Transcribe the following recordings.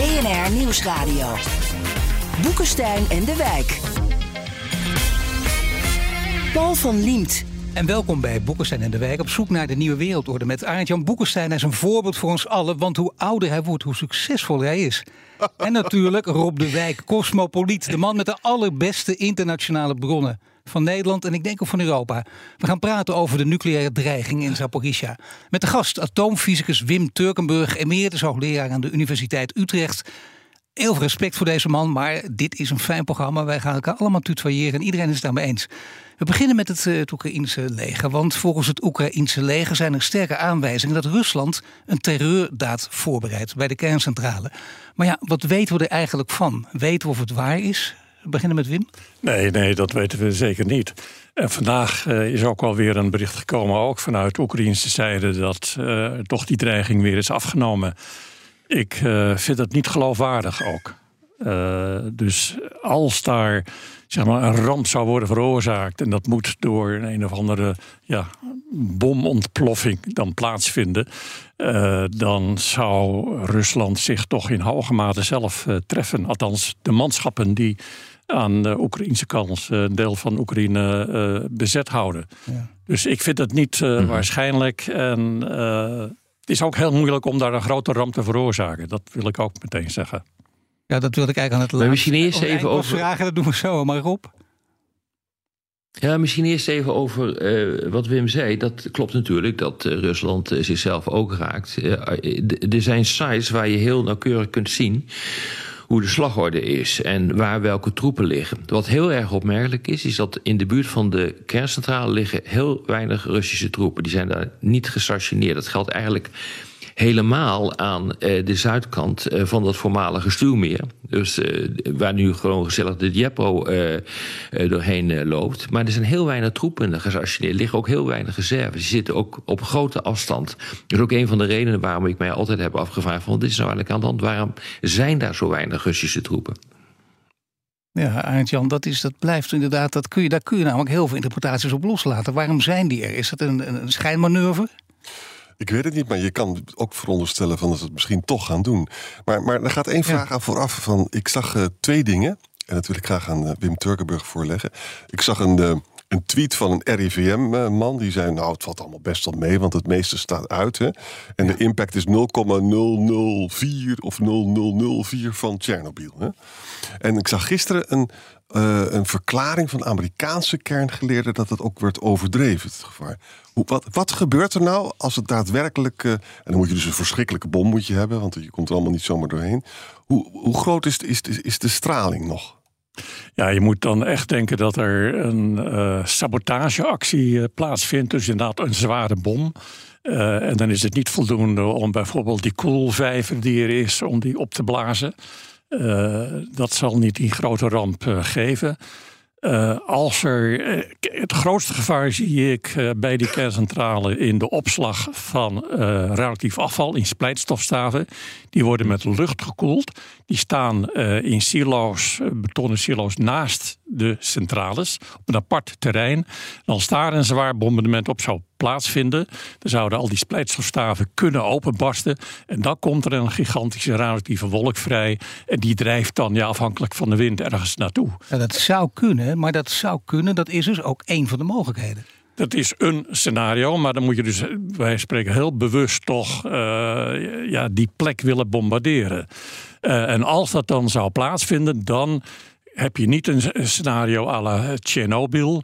BNR Nieuwsradio. Boekenstein en de Wijk. Paul van Liemt. En welkom bij Boekenstein en de Wijk op zoek naar de nieuwe wereldorde met Arend-Jan Boekenstein. Is een voorbeeld voor ons allen, want hoe ouder hij wordt, hoe succesvoller hij is. En natuurlijk Rob de Wijk, cosmopoliet, de man met de allerbeste internationale bronnen van Nederland en ik denk ook van Europa. We gaan praten over de nucleaire dreiging in Zaporizhia. Met de gast atoomfysicus Wim Turkenburg, emeritus hoogleraar aan de Universiteit Utrecht. Heel veel respect voor deze man, maar dit is een fijn programma. Wij gaan elkaar allemaal tutoyeren en iedereen is het daarmee eens. We beginnen met het, eh, het Oekraïnse leger. Want volgens het Oekraïnse leger zijn er sterke aanwijzingen dat Rusland een terreurdaad voorbereidt bij de kerncentrale. Maar ja, wat weten we er eigenlijk van? Weten we of het waar is? Beginnen met Wim. Nee, nee, dat weten we zeker niet. En vandaag eh, is ook alweer een bericht gekomen, ook vanuit Oekraïnse zijde, dat eh, toch die dreiging weer is afgenomen. Ik eh, vind het niet geloofwaardig ook. Dus als daar zeg maar, een ramp zou worden veroorzaakt en dat moet door een, een of andere ja, bomontploffing dan plaatsvinden, dan zou Rusland zich toch in hoge mate zelf treffen. Althans, de manschappen die aan de Oekraïnse kant eh, een deel van Oekraïne eh, bezet houden. Dus ik vind het niet eh, waarschijnlijk. En eh, het is ook heel moeilijk om daar een grote ramp te veroorzaken. Dat wil ik ook meteen zeggen. Ja, dat wilde ik eigenlijk aan het laatste. misschien eerst even over- vragen, dat doen we zo. Maar Rob? Ja, misschien eerst even over eh, wat Wim zei. Dat klopt natuurlijk dat eh, Rusland eh, zichzelf ook raakt. Eh, er zijn sites waar je heel nauwkeurig kunt zien hoe de slagorde is en waar welke troepen liggen. Wat heel erg opmerkelijk is, is dat in de buurt van de kerncentrale liggen heel weinig Russische troepen. Die zijn daar niet gestationeerd. Dat geldt eigenlijk helemaal aan eh, de zuidkant eh, van dat voormalige stuwmeer. Dus eh, waar nu gewoon gezellig de eh, doorheen loopt. Maar er zijn heel weinig troepen gestationeerd. Er liggen ook heel weinig reserves. Die zitten ook op grote afstand. Dat is ook een van de redenen waarom ik mij altijd heb afgevraagd... van wat is nou eigenlijk aan de hand? Waarom zijn daar zo weinig Russische troepen? Ja, Arend-Jan, dat, is, dat blijft inderdaad, dat kun je, daar kun je namelijk heel veel interpretaties op loslaten. Waarom zijn die er? Is dat een, een schijnmanoeuvre? Ik weet het niet, maar je kan ook veronderstellen van dat ze het misschien toch gaan doen. Maar, maar er gaat één vraag aan vooraf. Van, ik zag eh, twee dingen. En dat wil ik graag aan eh, Wim Turkenburg voorleggen. Ik zag een, een tweet van een RIVM-man. Die zei, nou, het valt allemaal best wel mee, want het meeste staat uit. Hè? En de impact is 0,004 of 0004 van Tsjernobyl. Hè? En ik zag gisteren een, eh, een verklaring van Amerikaanse kerngeleerden... dat het ook werd overdreven, het gevaar. Hoe, wat, wat gebeurt er nou als het daadwerkelijk... eh, en dan moet je dus een verschrikkelijke bom moet je hebben... want je komt er allemaal niet zomaar doorheen. Hoe, hoe groot is, is, is de straling nog? Ja, je moet dan echt denken dat er een eh, sabotageactie eh, plaatsvindt. Dus inderdaad een zware bom. Eh, en dan is het niet voldoende om bijvoorbeeld die koelvijver die er is, om die op te blazen. Dat zal niet die grote ramp geven. Eh, als er, eh, het grootste gevaar zie ik eh, bij die kerncentrale in de opslag van radioactief afval in splijtstofstaven. Die worden met lucht gekoeld. Die staan in silo's, betonnen silo's naast de centrales op een apart terrein. En als daar een zwaar bombardement op zou plaatsvinden, dan zouden al die splijtstofstaven kunnen openbarsten. En dan komt er een gigantische radioactieve wolk vrij. En die drijft dan, ja, afhankelijk van de wind, ergens naartoe. Ja, dat zou kunnen, maar dat zou kunnen, dat is dus ook één van de mogelijkheden. Dat is een scenario, maar dan moet je dus, wij spreken heel bewust toch, eh, ja, die plek willen bombarderen. Eh, en als dat dan zou plaatsvinden, dan heb je niet een scenario à la Tsjernobyl.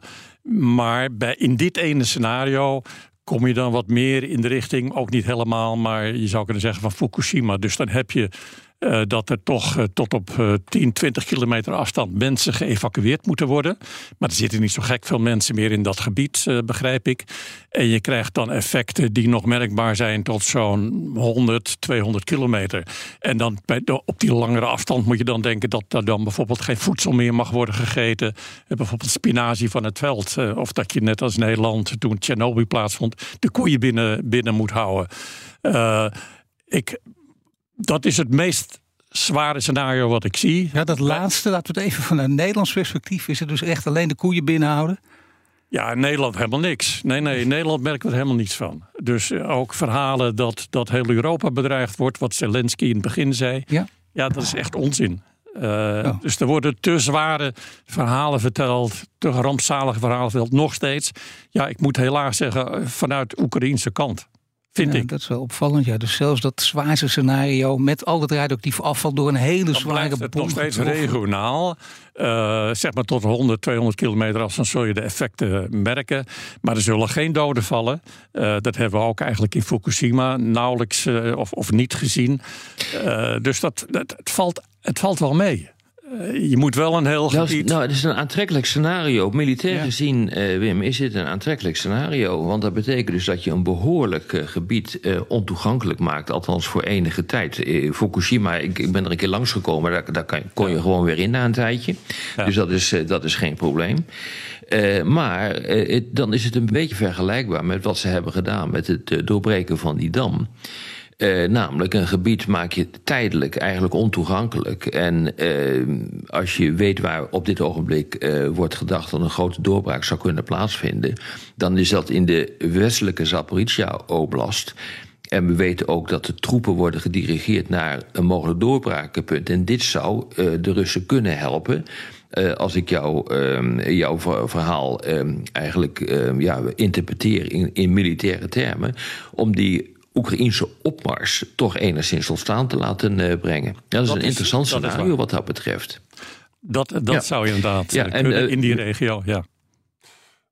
Maar bij, in dit ene scenario kom je dan wat meer in de richting, ook niet helemaal, maar je zou kunnen zeggen van Fukushima. Dus dan heb je eh, dat er toch eh, tot op eh, 10, 20 kilometer afstand mensen geëvacueerd moeten worden. Maar er zitten niet zo gek veel mensen meer in dat gebied, eh, begrijp ik. En je krijgt dan effecten die nog merkbaar zijn tot zo'n 100, 200 kilometer. En dan bij op die langere afstand moet je dan denken dat er dan bijvoorbeeld geen voedsel meer mag worden gegeten. Bijvoorbeeld spinazie van het veld. Of dat je net als Nederland toen Tsjernobyl plaatsvond, de koeien binnen, binnen moet houden. Ik, dat is het meest zware scenario wat ik zie. Ja, dat laatste, laten we het even vanuit Nederlands perspectief. Is het dus echt alleen de koeien binnenhouden? Ja, in Nederland helemaal niks. Nee, nee, in Nederland merken we er helemaal niets van. Dus eh, ook verhalen dat, dat heel Europa bedreigd wordt, wat Zelensky in het begin zei. Ja. Ja, dat is echt onzin. Eh, Dus er worden te zware verhalen verteld, te rampzalige verhalen verteld, nog steeds. Ja, ik moet helaas zeggen, eh, vanuit Oekraïnse kant. Vind Ja, ik. Dat is wel opvallend. Ja. Dus zelfs dat zwaarste scenario met al het radioactief afval door een hele Dan zware het nog steeds regionaal. Eh, zeg maar tot 100, 200 kilometer afstand zul je de effecten merken. Maar er zullen geen doden vallen. Eh, dat hebben we ook eigenlijk in Fukushima nauwelijks eh, of, of niet gezien. Dus dat, dat, het, valt, het valt wel mee. Eh, je moet wel een heel gebied... nou, het is een aantrekkelijk scenario. Militair Ja. gezien, eh, Wim, is dit een aantrekkelijk scenario. Want dat betekent dus dat je een behoorlijk eh, gebied ontoegankelijk maakt. Althans voor enige tijd. Fukushima, ik, ik ben er een keer langsgekomen. Daar, daar kan, kon je gewoon weer in na een tijdje. Dus dat is, dat is geen probleem. Maar het- dan is het een beetje vergelijkbaar met wat ze hebben gedaan... met het doorbreken van die dam. Eh, namelijk een gebied maak je tijdelijk eigenlijk ontoegankelijk. En eh, als je weet waar op dit ogenblik eh, wordt gedacht dat een grote doorbraak zou kunnen plaatsvinden, dan is dat in de westelijke Zaporizhia-oblast. En we weten ook dat de troepen worden gedirigeerd naar een mogelijk doorbrakenpunt. En dit zou de Russen kunnen helpen. Als ik jou, ehm, jouw ver- verhaal ehm, eigenlijk ehm, ja, interpreteer in, in militaire termen, om die Oekraïnse opmars toch enigszins tot staan te laten eh, brengen. Dat is Dat een is- interessant dat is scenario waar. wat dat betreft. Dat, dat Ja. zou je inderdaad Ja, eh, en, kunnen eh, in die regio. Ja.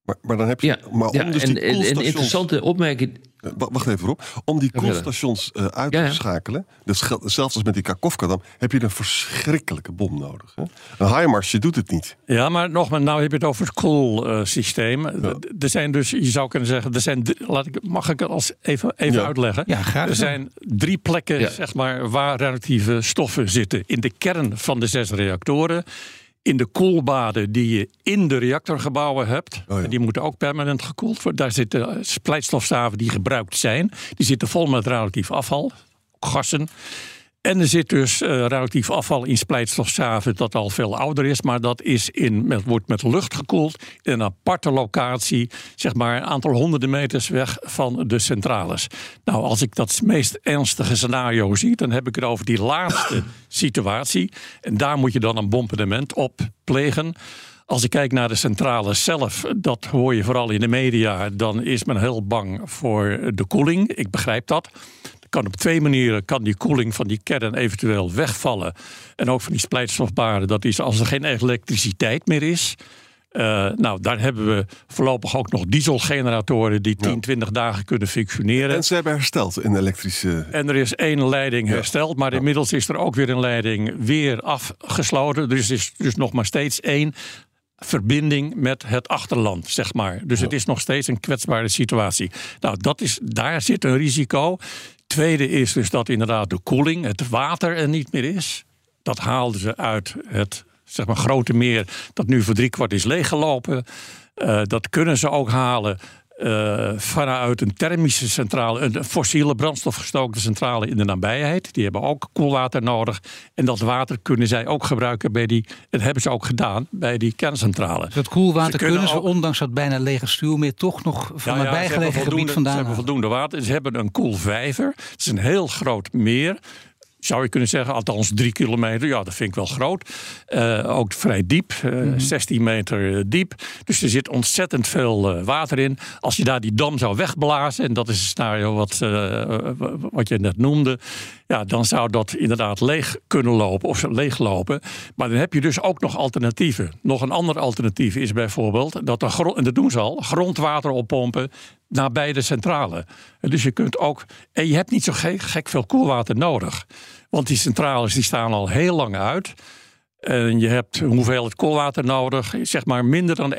Maar, maar dan heb je. Ja, maar om dus en, die en- en een interessante opmerking. Eh, wa- Wacht even op. Om die koelstations eh, uit Ja, te ja. schakelen, dus zelfs als met die Kakovka-dam, heb je een verschrikkelijke bom nodig. Hè? Een HIMARS doet het niet. Ja, maar nogmaals, nou heb je het over het cool-systeem. Er zijn dus, je zou kunnen zeggen, er zijn, drie- laat ik, mag ik het als even, even Ja. uitleggen? Ja, graag Er zijn drie plekken Ja. zeg maar, waar radioactieve stoffen zitten. In de kern van de zes reactoren. In de koelbaden die je in de reactorgebouwen hebt. Oh ja. Die moeten ook permanent gekoeld worden. Daar zitten splijtstofstaven die gebruikt zijn. Die zitten vol met radioactief afval, gassen. En er zit dus eh, radioactief afval in splijtstofstaven dat al veel ouder is. Maar dat is in, met, wordt met lucht gekoeld in een aparte locatie. Zeg maar een aantal honderden meters weg van de centrales. Nou, als ik dat meest ernstige scenario zie, dan heb ik het over die laatste situatie. En daar moet je dan een bombardement op plegen. Als ik kijk naar de centrale zelf, dat hoor je vooral in de media, dan is men heel bang voor de koeling. Ik begrijp dat. Kan op twee manieren kan die koeling van die kern eventueel wegvallen. En ook van die splijtstofbaren. Dat is als er geen elektriciteit meer is. Eh, nou, daar hebben we voorlopig ook nog dieselgeneratoren die 10, 20 dagen kunnen functioneren. En ze hebben hersteld in elektrische. En er is één leiding hersteld, maar inmiddels is er ook weer een leiding weer afgesloten. Dus er is dus nog maar steeds één verbinding met het achterland, zeg maar. Dus het is nog steeds een kwetsbare situatie. Nou, dat is, daar zit een risico. Tweede is dus dat inderdaad de koeling, het water er niet meer is. Dat haalden ze uit het zeg maar, grote meer dat nu voor driekwart is leeggelopen. Eh, dat kunnen ze ook halen eh, vanuit een thermische centrale, een fossiele brandstofgestookte centrale in de nabijheid. Die hebben ook koelwater nodig. En dat water kunnen zij ook gebruiken bij die, en hebben ze ook gedaan bij die kerncentrale. Dat koelwater Ze kunnen, kunnen ze, ook- ondanks dat bijna lege stuurmeer, toch nog van Ja, het ja, ze hebben bijgelegen gebied vandaan Ze hebben voldoende water. Ze hebben een koelvijver. Het is een heel groot meer. Zou je kunnen zeggen, althans drie kilometer. Ja, dat vind ik wel groot. Eh, ook vrij diep, eh, Mhm. 16 meter diep. Dus er zit ontzettend veel eh, water in. Als je daar die dam zou wegblazen, en dat is het scenario wat, eh, wat je net noemde. Ja, dan zou dat inderdaad leeg kunnen lopen of leeglopen. Maar dan heb je dus ook nog alternatieven. Nog een ander alternatief is bijvoorbeeld dat de grond, en dat doen ze al, grondwater oppompen nabij de centrale. En dus je kunt ook, en je hebt niet zo gek, gek veel koelwater nodig. Want die centrales die staan al heel lang uit. En je hebt hoeveelheid koolwater nodig, zeg maar minder dan 1%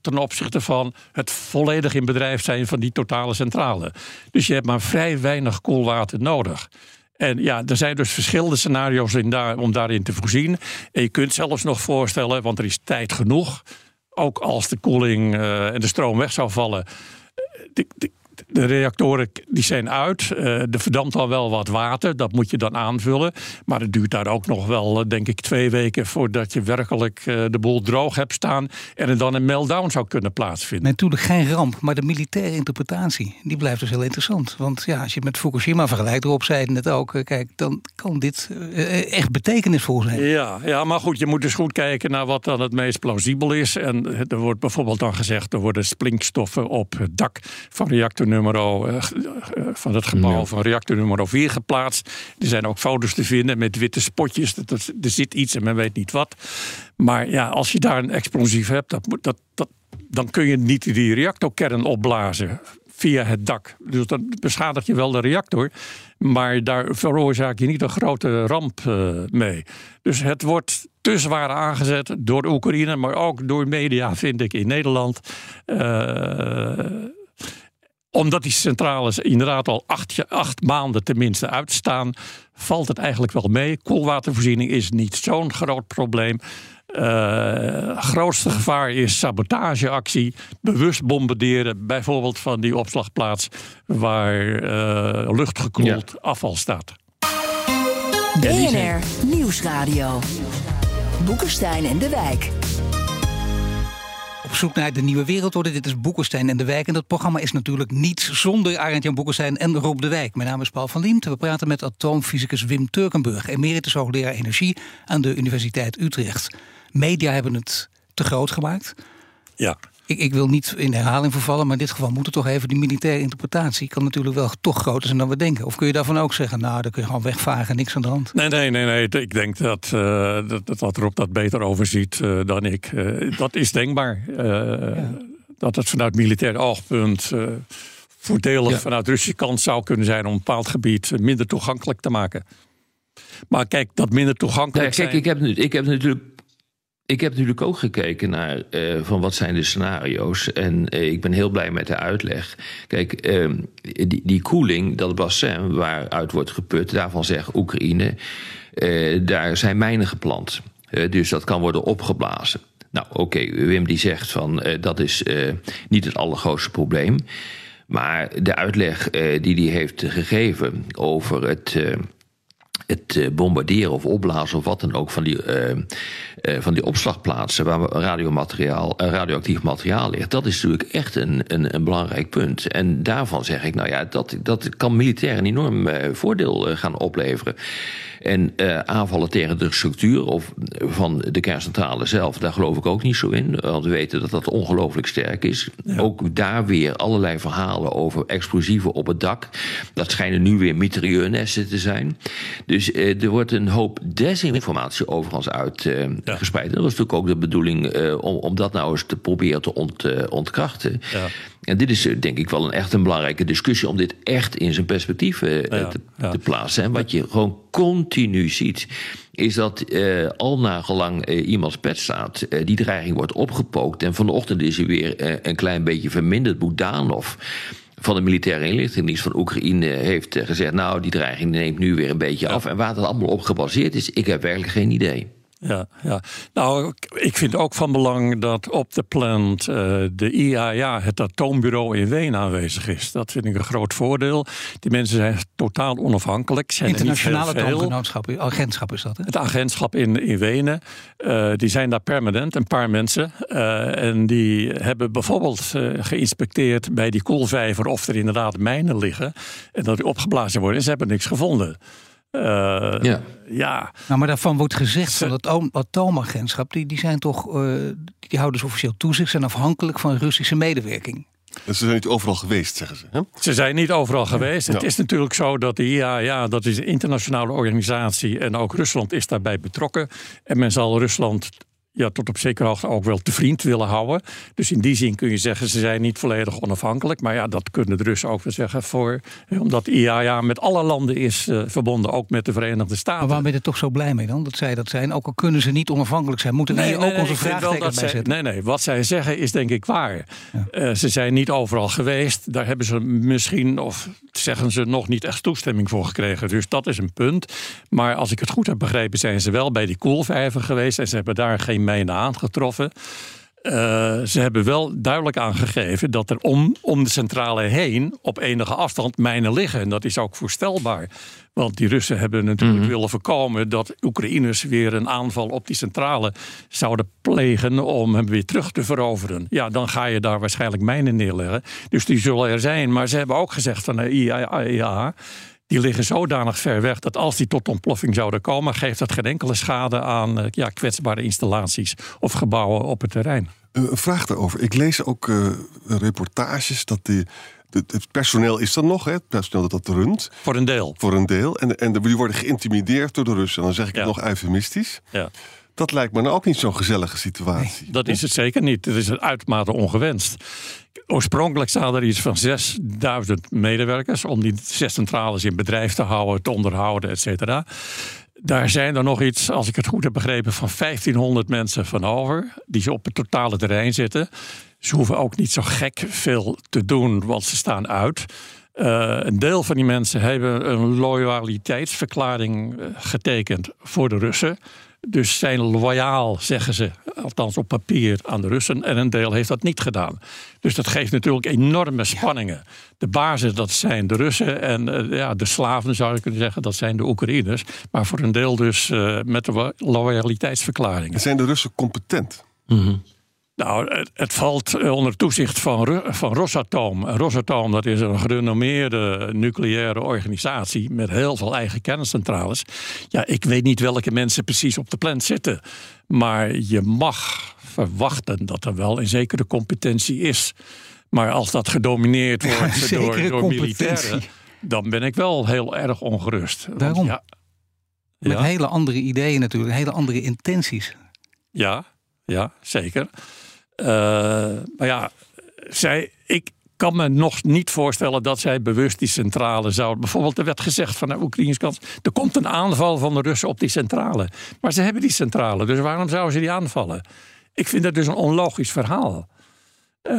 ten opzichte van het volledig in bedrijf zijn van die totale centrale. Dus je hebt maar vrij weinig koolwater nodig. En ja, er zijn dus verschillende scenario's in daar, om daarin te voorzien. En je kunt zelfs nog voorstellen, want er is tijd genoeg, ook als de koeling uh, en de stroom weg zou vallen. De, de reactoren die zijn uit. Uh, er verdampt al wel wat water. Dat moet je dan aanvullen. Maar het duurt daar ook nog wel, eh, denk ik, twee weken voordat je werkelijk uh, de boel droog hebt staan. En er dan een meltdown zou kunnen plaatsvinden. Natuurlijk geen ramp, maar de militaire interpretatie die blijft dus heel interessant. Want ja, als je met Fukushima vergelijkt, erop zei het ook. Kijk, dan kan dit echt betekenisvol zijn. Ja, ja, maar goed, je moet dus goed kijken naar wat dan het meest plausibel is. En er wordt bijvoorbeeld dan gezegd, er worden splinkstoffen op het dak van reactor nummer, uh, van het gebouw ja. van reactor nummer 4 geplaatst. Er zijn ook foto's te vinden met witte spotjes. Dat, dat, er zit iets en men weet niet wat. Maar ja, als je daar een explosief hebt, dat, dat, dat, dan kun je niet die reactorkern opblazen via het dak. Dus dan beschadig je wel de reactor, maar daar veroorzaak je niet een grote ramp uh, mee. Dus het wordt te zwaar aangezet door Oekraïne, maar ook door media, vind ik, in Nederland. Uh, omdat die centrales inderdaad al acht, acht, maanden tenminste uitstaan, valt het eigenlijk wel mee. Koelwatervoorziening is niet zo'n groot probleem. Uh, grootste gevaar is sabotageactie, bewust bombarderen, bijvoorbeeld van die opslagplaats waar uh, luchtgekoeld ja. afval staat. BNR Nieuwsradio. Boekenstein en de Wijk op zoek naar de nieuwe wereldorde. Dit is Boekenstein en de Wijk. En dat programma is natuurlijk niet zonder Arend-Jan Boekenstein en Rob de Wijk. Mijn naam is Paul van Liemt. We praten met atoomfysicus Wim Turkenburg, emeritus hoogleraar energie aan de Universiteit Utrecht. Media hebben het te groot gemaakt. Ja. Ik, ik, wil niet in herhaling vervallen, maar in dit geval moet het toch even die militaire interpretatie kan natuurlijk wel toch groter zijn dan we denken. Of kun je daarvan ook zeggen, nou, dan kun je gewoon wegvaren, niks aan de hand. Nee, nee, nee, nee. Ik denk dat, uh, dat, dat Rob dat beter overziet uh, dan ik. Uh, dat is denkbaar. Ja. Dat het vanuit militair oogpunt voordelig ja. vanuit Russische kant zou kunnen zijn om een bepaald gebied minder toegankelijk te maken. Maar kijk, dat minder toegankelijk. Ja, kijk, ik heb, ik heb natuurlijk ik heb natuurlijk ook gekeken naar uh, van wat zijn de scenario's. En uh, ik ben heel blij met de uitleg. Kijk, uh, die, die koeling, dat bassin waaruit wordt geput, daarvan zegt Oekraïne, daar zijn mijnen geplant. dus dat kan worden opgeblazen. Nou, oké, Wim die zegt van dat is niet het allergrootste probleem. Maar de uitleg die hij heeft gegeven over het het eh, bombarderen of opblazen of wat dan ook van die, uh, uh, van die opslagplaatsen waar radiomateriaal, radioactief materiaal ligt, dat is natuurlijk echt een, een, een, belangrijk punt. En daarvan zeg ik, nou ja, dat, dat kan militair een enorm voordeel gaan opleveren. En uh, aanvallen tegen de structuur of van de kerncentrale zelf, daar geloof ik ook niet zo in. Want we weten dat dat ongelooflijk sterk is. Ja. Ook daar weer allerlei verhalen over explosieven op het dak. Dat schijnen nu weer mitrailleurnesten te zijn. Dus uh, er wordt een hoop desinformatie overigens uitgespreid. Uh, ja. dat was natuurlijk ook de bedoeling om, om dat nou eens te proberen te ont, ontkrachten. Ja. En dit is denk ik wel een echt een belangrijke discussie om dit echt in zijn perspectief ja, te, te, plaatsen. En wat je gewoon continu ziet, is dat uh, al nagelang uh, iemands pet staat, die dreiging wordt opgepookt. En vanochtend is hij weer een klein beetje verminderd. Boedanov van de militaire inlichtingendienst van Oekraïne heeft gezegd: Nou, die dreiging neemt nu weer een beetje af. En waar dat allemaal op gebaseerd is, ik heb werkelijk geen idee ja, ja. Nou, ik vind ook van belang dat op de plant uh, de IAEA, het atoombureau in Wenen, aanwezig is. Dat vind ik een groot voordeel. Die mensen zijn totaal onafhankelijk. Zijn Internationale atoomgenootschap, agentschap is dat, hè? Het agentschap in, in Wenen. Uh, die zijn daar permanent, een paar mensen. Uh, en die hebben bijvoorbeeld geïnspecteerd bij die koelvijver of er inderdaad mijnen liggen. En dat die opgeblazen worden. En ze hebben niks gevonden. Uh, ja. ja. Nou, maar daarvan wordt gezegd van het atoomagentschap, die, die zijn toch, uh, die houden dus officieel toezicht, zijn afhankelijk van Russische medewerking. Dus ze zijn niet overal geweest, zeggen ze. Hè? Ze zijn niet overal geweest. Het Ja. is natuurlijk zo dat de IAA, dat is een internationale organisatie. En ook Rusland is daarbij betrokken. En men zal Rusland ja, tot op zekere hoogte ook wel te vriend willen houden. Dus in die zin kun je zeggen, ze zijn niet volledig onafhankelijk. Maar ja, dat kunnen de Russen ook wel zeggen. Voor, omdat de IAA met alle landen is eh, verbonden, ook met de Verenigde Staten. Maar waarom ben je er toch zo blij mee dan? Dat zij dat zijn. Ook al kunnen ze niet onafhankelijk zijn. Moeten we hier ook onze vraagtekens bij zij- zetten? Nee, nee, wat zij zeggen is denk ik waar. Eh, ze zijn niet overal geweest. Daar hebben ze misschien, of zeggen ze, nog niet echt toestemming voor gekregen. Dus dat is een punt. Maar als ik het goed heb begrepen, zijn ze wel bij die koelvijver geweest. En ze hebben daar geen mijnen aangetroffen. Eh, ze hebben wel duidelijk aangegeven dat er om, om de centrale heen op enige afstand mijnen liggen. En dat is ook voorstelbaar. Want die Russen hebben natuurlijk willen voorkomen dat Oekraïners weer een aanval op die centrale zouden plegen om hem weer terug te veroveren. Ja, dan ga je daar waarschijnlijk mijnen neerleggen. Dus die zullen er zijn. Maar ze hebben ook gezegd van de IAEA. Die liggen zodanig ver weg dat als die tot ontploffing zouden komen, geeft dat geen enkele schade aan eh, ja, kwetsbare installaties of gebouwen op het terrein. Eh, Een vraag daarover. Ik lees ook eh, reportages dat die, het, het personeel is er nog, hè? het personeel dat dat runt, Voor een deel. voor een deel. En, en die worden geïntimideerd door de Russen. En dan zeg ik Ja. het nog eufemistisch. Ja. Dat lijkt me nou ook niet zo'n gezellige situatie. Dat is het zeker niet. Het is uitermate ongewenst. Oorspronkelijk staan er iets van 6000 medewerkers om die zes centrales in bedrijf te houden, te onderhouden, et cetera. Daar zijn er nog iets, als ik het goed heb begrepen, van 1500 mensen van over. Die op het totale terrein zitten. Ze hoeven ook niet zo gek veel te doen, want ze staan uit. Eh, een deel van die mensen hebben een loyaliteitsverklaring eh, getekend voor de Russen. Dus zijn loyaal, zeggen ze, althans op papier, aan de Russen. En een deel heeft dat niet gedaan. Dus dat geeft natuurlijk enorme spanningen. De basis, dat zijn de Russen. En eh, ja, de slaven, zou je kunnen zeggen, dat zijn de Oekraïners. Maar voor een deel dus eh, met de loyaliteitsverklaringen. Zijn de Russen competent? Nou, het, het valt eh, onder toezicht van, van Rosatom. Rosatom dat is een gerenommeerde nucleaire organisatie met heel veel eigen kerncentrales. Ja, ik weet niet welke mensen precies op de plant zitten. Maar je mag verwachten dat er wel een zekere competentie is. Maar als dat gedomineerd wordt door, door militairen, dan ben ik wel heel erg ongerust. Want Waarom? Ja, Met Ja. hele andere ideeën natuurlijk. Hele andere intenties. Ja, ja zeker. Eh, maar ja, zij, ik kan me nog niet voorstellen dat zij bewust die centrale zouden. Bijvoorbeeld, er werd gezegd van de Oekraïnse kant: er komt een aanval van de Russen op die centrale. Maar ze hebben die centrale, dus waarom zouden ze die aanvallen? Ik vind dat dus een onlogisch verhaal. Eh,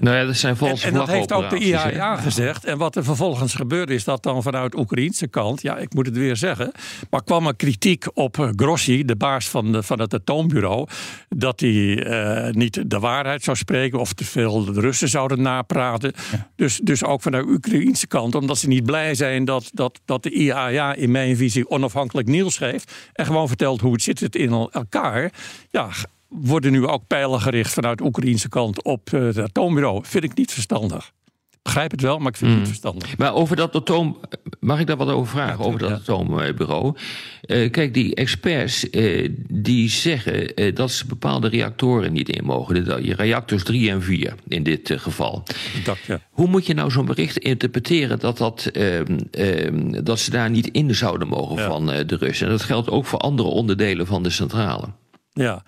Nou ja, dat zijn en, valse en dat heeft ook de? IAEA gezegd. En wat er vervolgens gebeurde is dat dan vanuit Oekraïnse kant... ja, ik moet het weer zeggen... maar kwam er kritiek op eh, Grossi, de baas van, de, van het atoombureau... dat hij eh, niet de waarheid zou spreken... of te veel de Russen zouden napraten. Dus, dus ook vanuit de Oekraïnse kant... omdat ze niet blij zijn dat, dat, dat de IAEA in mijn visie onafhankelijk nieuws geeft... en gewoon vertelt hoe het zit het in elkaar... ja, worden nu ook pijlen gericht vanuit de Oekraïnse kant op eh, het atoombureau. Vind ik niet verstandig. Ik begrijp het wel, maar ik vind het niet verstandig. Maar over dat atoom, mag ik daar wat over vragen? over dat ja. atoombureau. Eh, kijk, die experts eh, die zeggen dat ze bepaalde reactoren niet in mogen. De reactors 3 en 4 in dit geval. Dacht, ja. Hoe moet je nou zo'n bericht interpreteren dat, dat, ehm, ehm, dat ze daar niet in zouden mogen van de Russen? En dat geldt ook voor andere onderdelen van de centrale. Ja,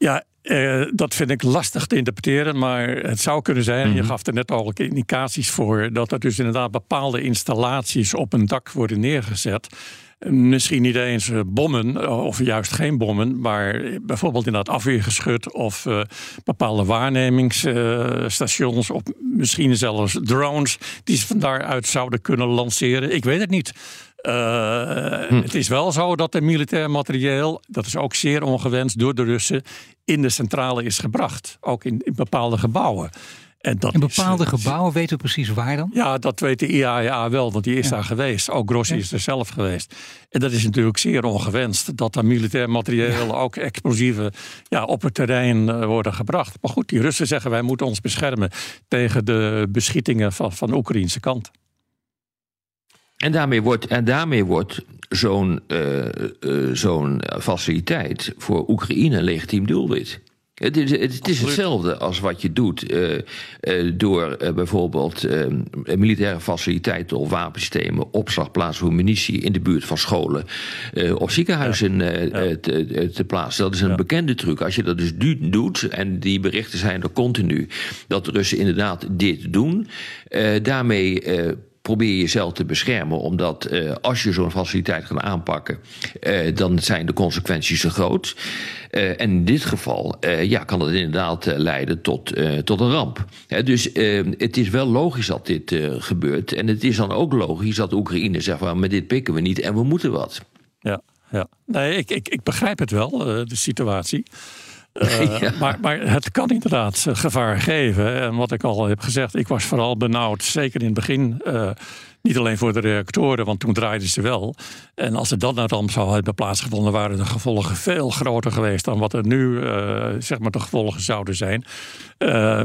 ja eh, dat vind ik lastig te interpreteren, maar het zou kunnen zijn. Je gaf er net al ook indicaties voor dat er dus inderdaad bepaalde installaties op een dak worden neergezet. Misschien niet eens eh, bommen, eh, of juist geen bommen, maar bijvoorbeeld inderdaad afweergeschut of bepaalde waarnemingsstations, of misschien zelfs drones die ze van daaruit zouden kunnen lanceren. Ik weet het niet. Eh, Het is wel zo dat er militair materieel, dat is ook zeer ongewenst door de Russen, in de centrale is gebracht. Ook in, in bepaalde gebouwen. En dat In bepaalde eh, gebouwen weten we precies waar dan? ja, dat weet de IAEA wel, want die is daar geweest. Ook Grossi is er zelf geweest. En dat is natuurlijk zeer ongewenst dat er militair materieel, ook explosieven, ja, op het terrein eh, worden gebracht. Maar goed, die Russen zeggen wij moeten ons beschermen tegen de beschietingen van, van de Oekraïnse kant. En daarmee wordt, en daarmee wordt zo'n eh, eh, zo'n faciliteit voor Oekraïne een legitiem doelwit. Het is, het is hetzelfde als wat je doet uh, uh, door uh, bijvoorbeeld militaire faciliteiten of wapensystemen, opslagplaatsen voor munitie in de buurt van scholen of ziekenhuizen ja. Ja. Te, te, plaatsen. Dat is een ja. bekende truc. Als je dat dus doet, en die berichten zijn er continu, dat de Russen inderdaad dit doen, daarmee probeer jezelf te beschermen. Omdat uh, als je zo'n faciliteit gaat aanpakken, uh, dan zijn de consequenties te groot. Uh, en in dit geval ja, kan het inderdaad leiden tot, tot een ramp. dus het is wel logisch dat dit gebeurt. En het is dan ook logisch dat Oekraïne zegt: van, maar dit pikken we niet en we moeten wat. Ja, ja. Nee, ik, ik, ik begrijp het wel, de situatie. Uh, maar, maar, het kan inderdaad gevaar geven. En wat ik al heb gezegd, ik was vooral benauwd, zeker in het begin. Uh, niet alleen voor de reactoren, want toen draaiden ze wel. En als er dan een ramp zou hebben plaatsgevonden, waren de gevolgen veel groter geweest dan wat er nu uh, zeg maar de gevolgen zouden zijn.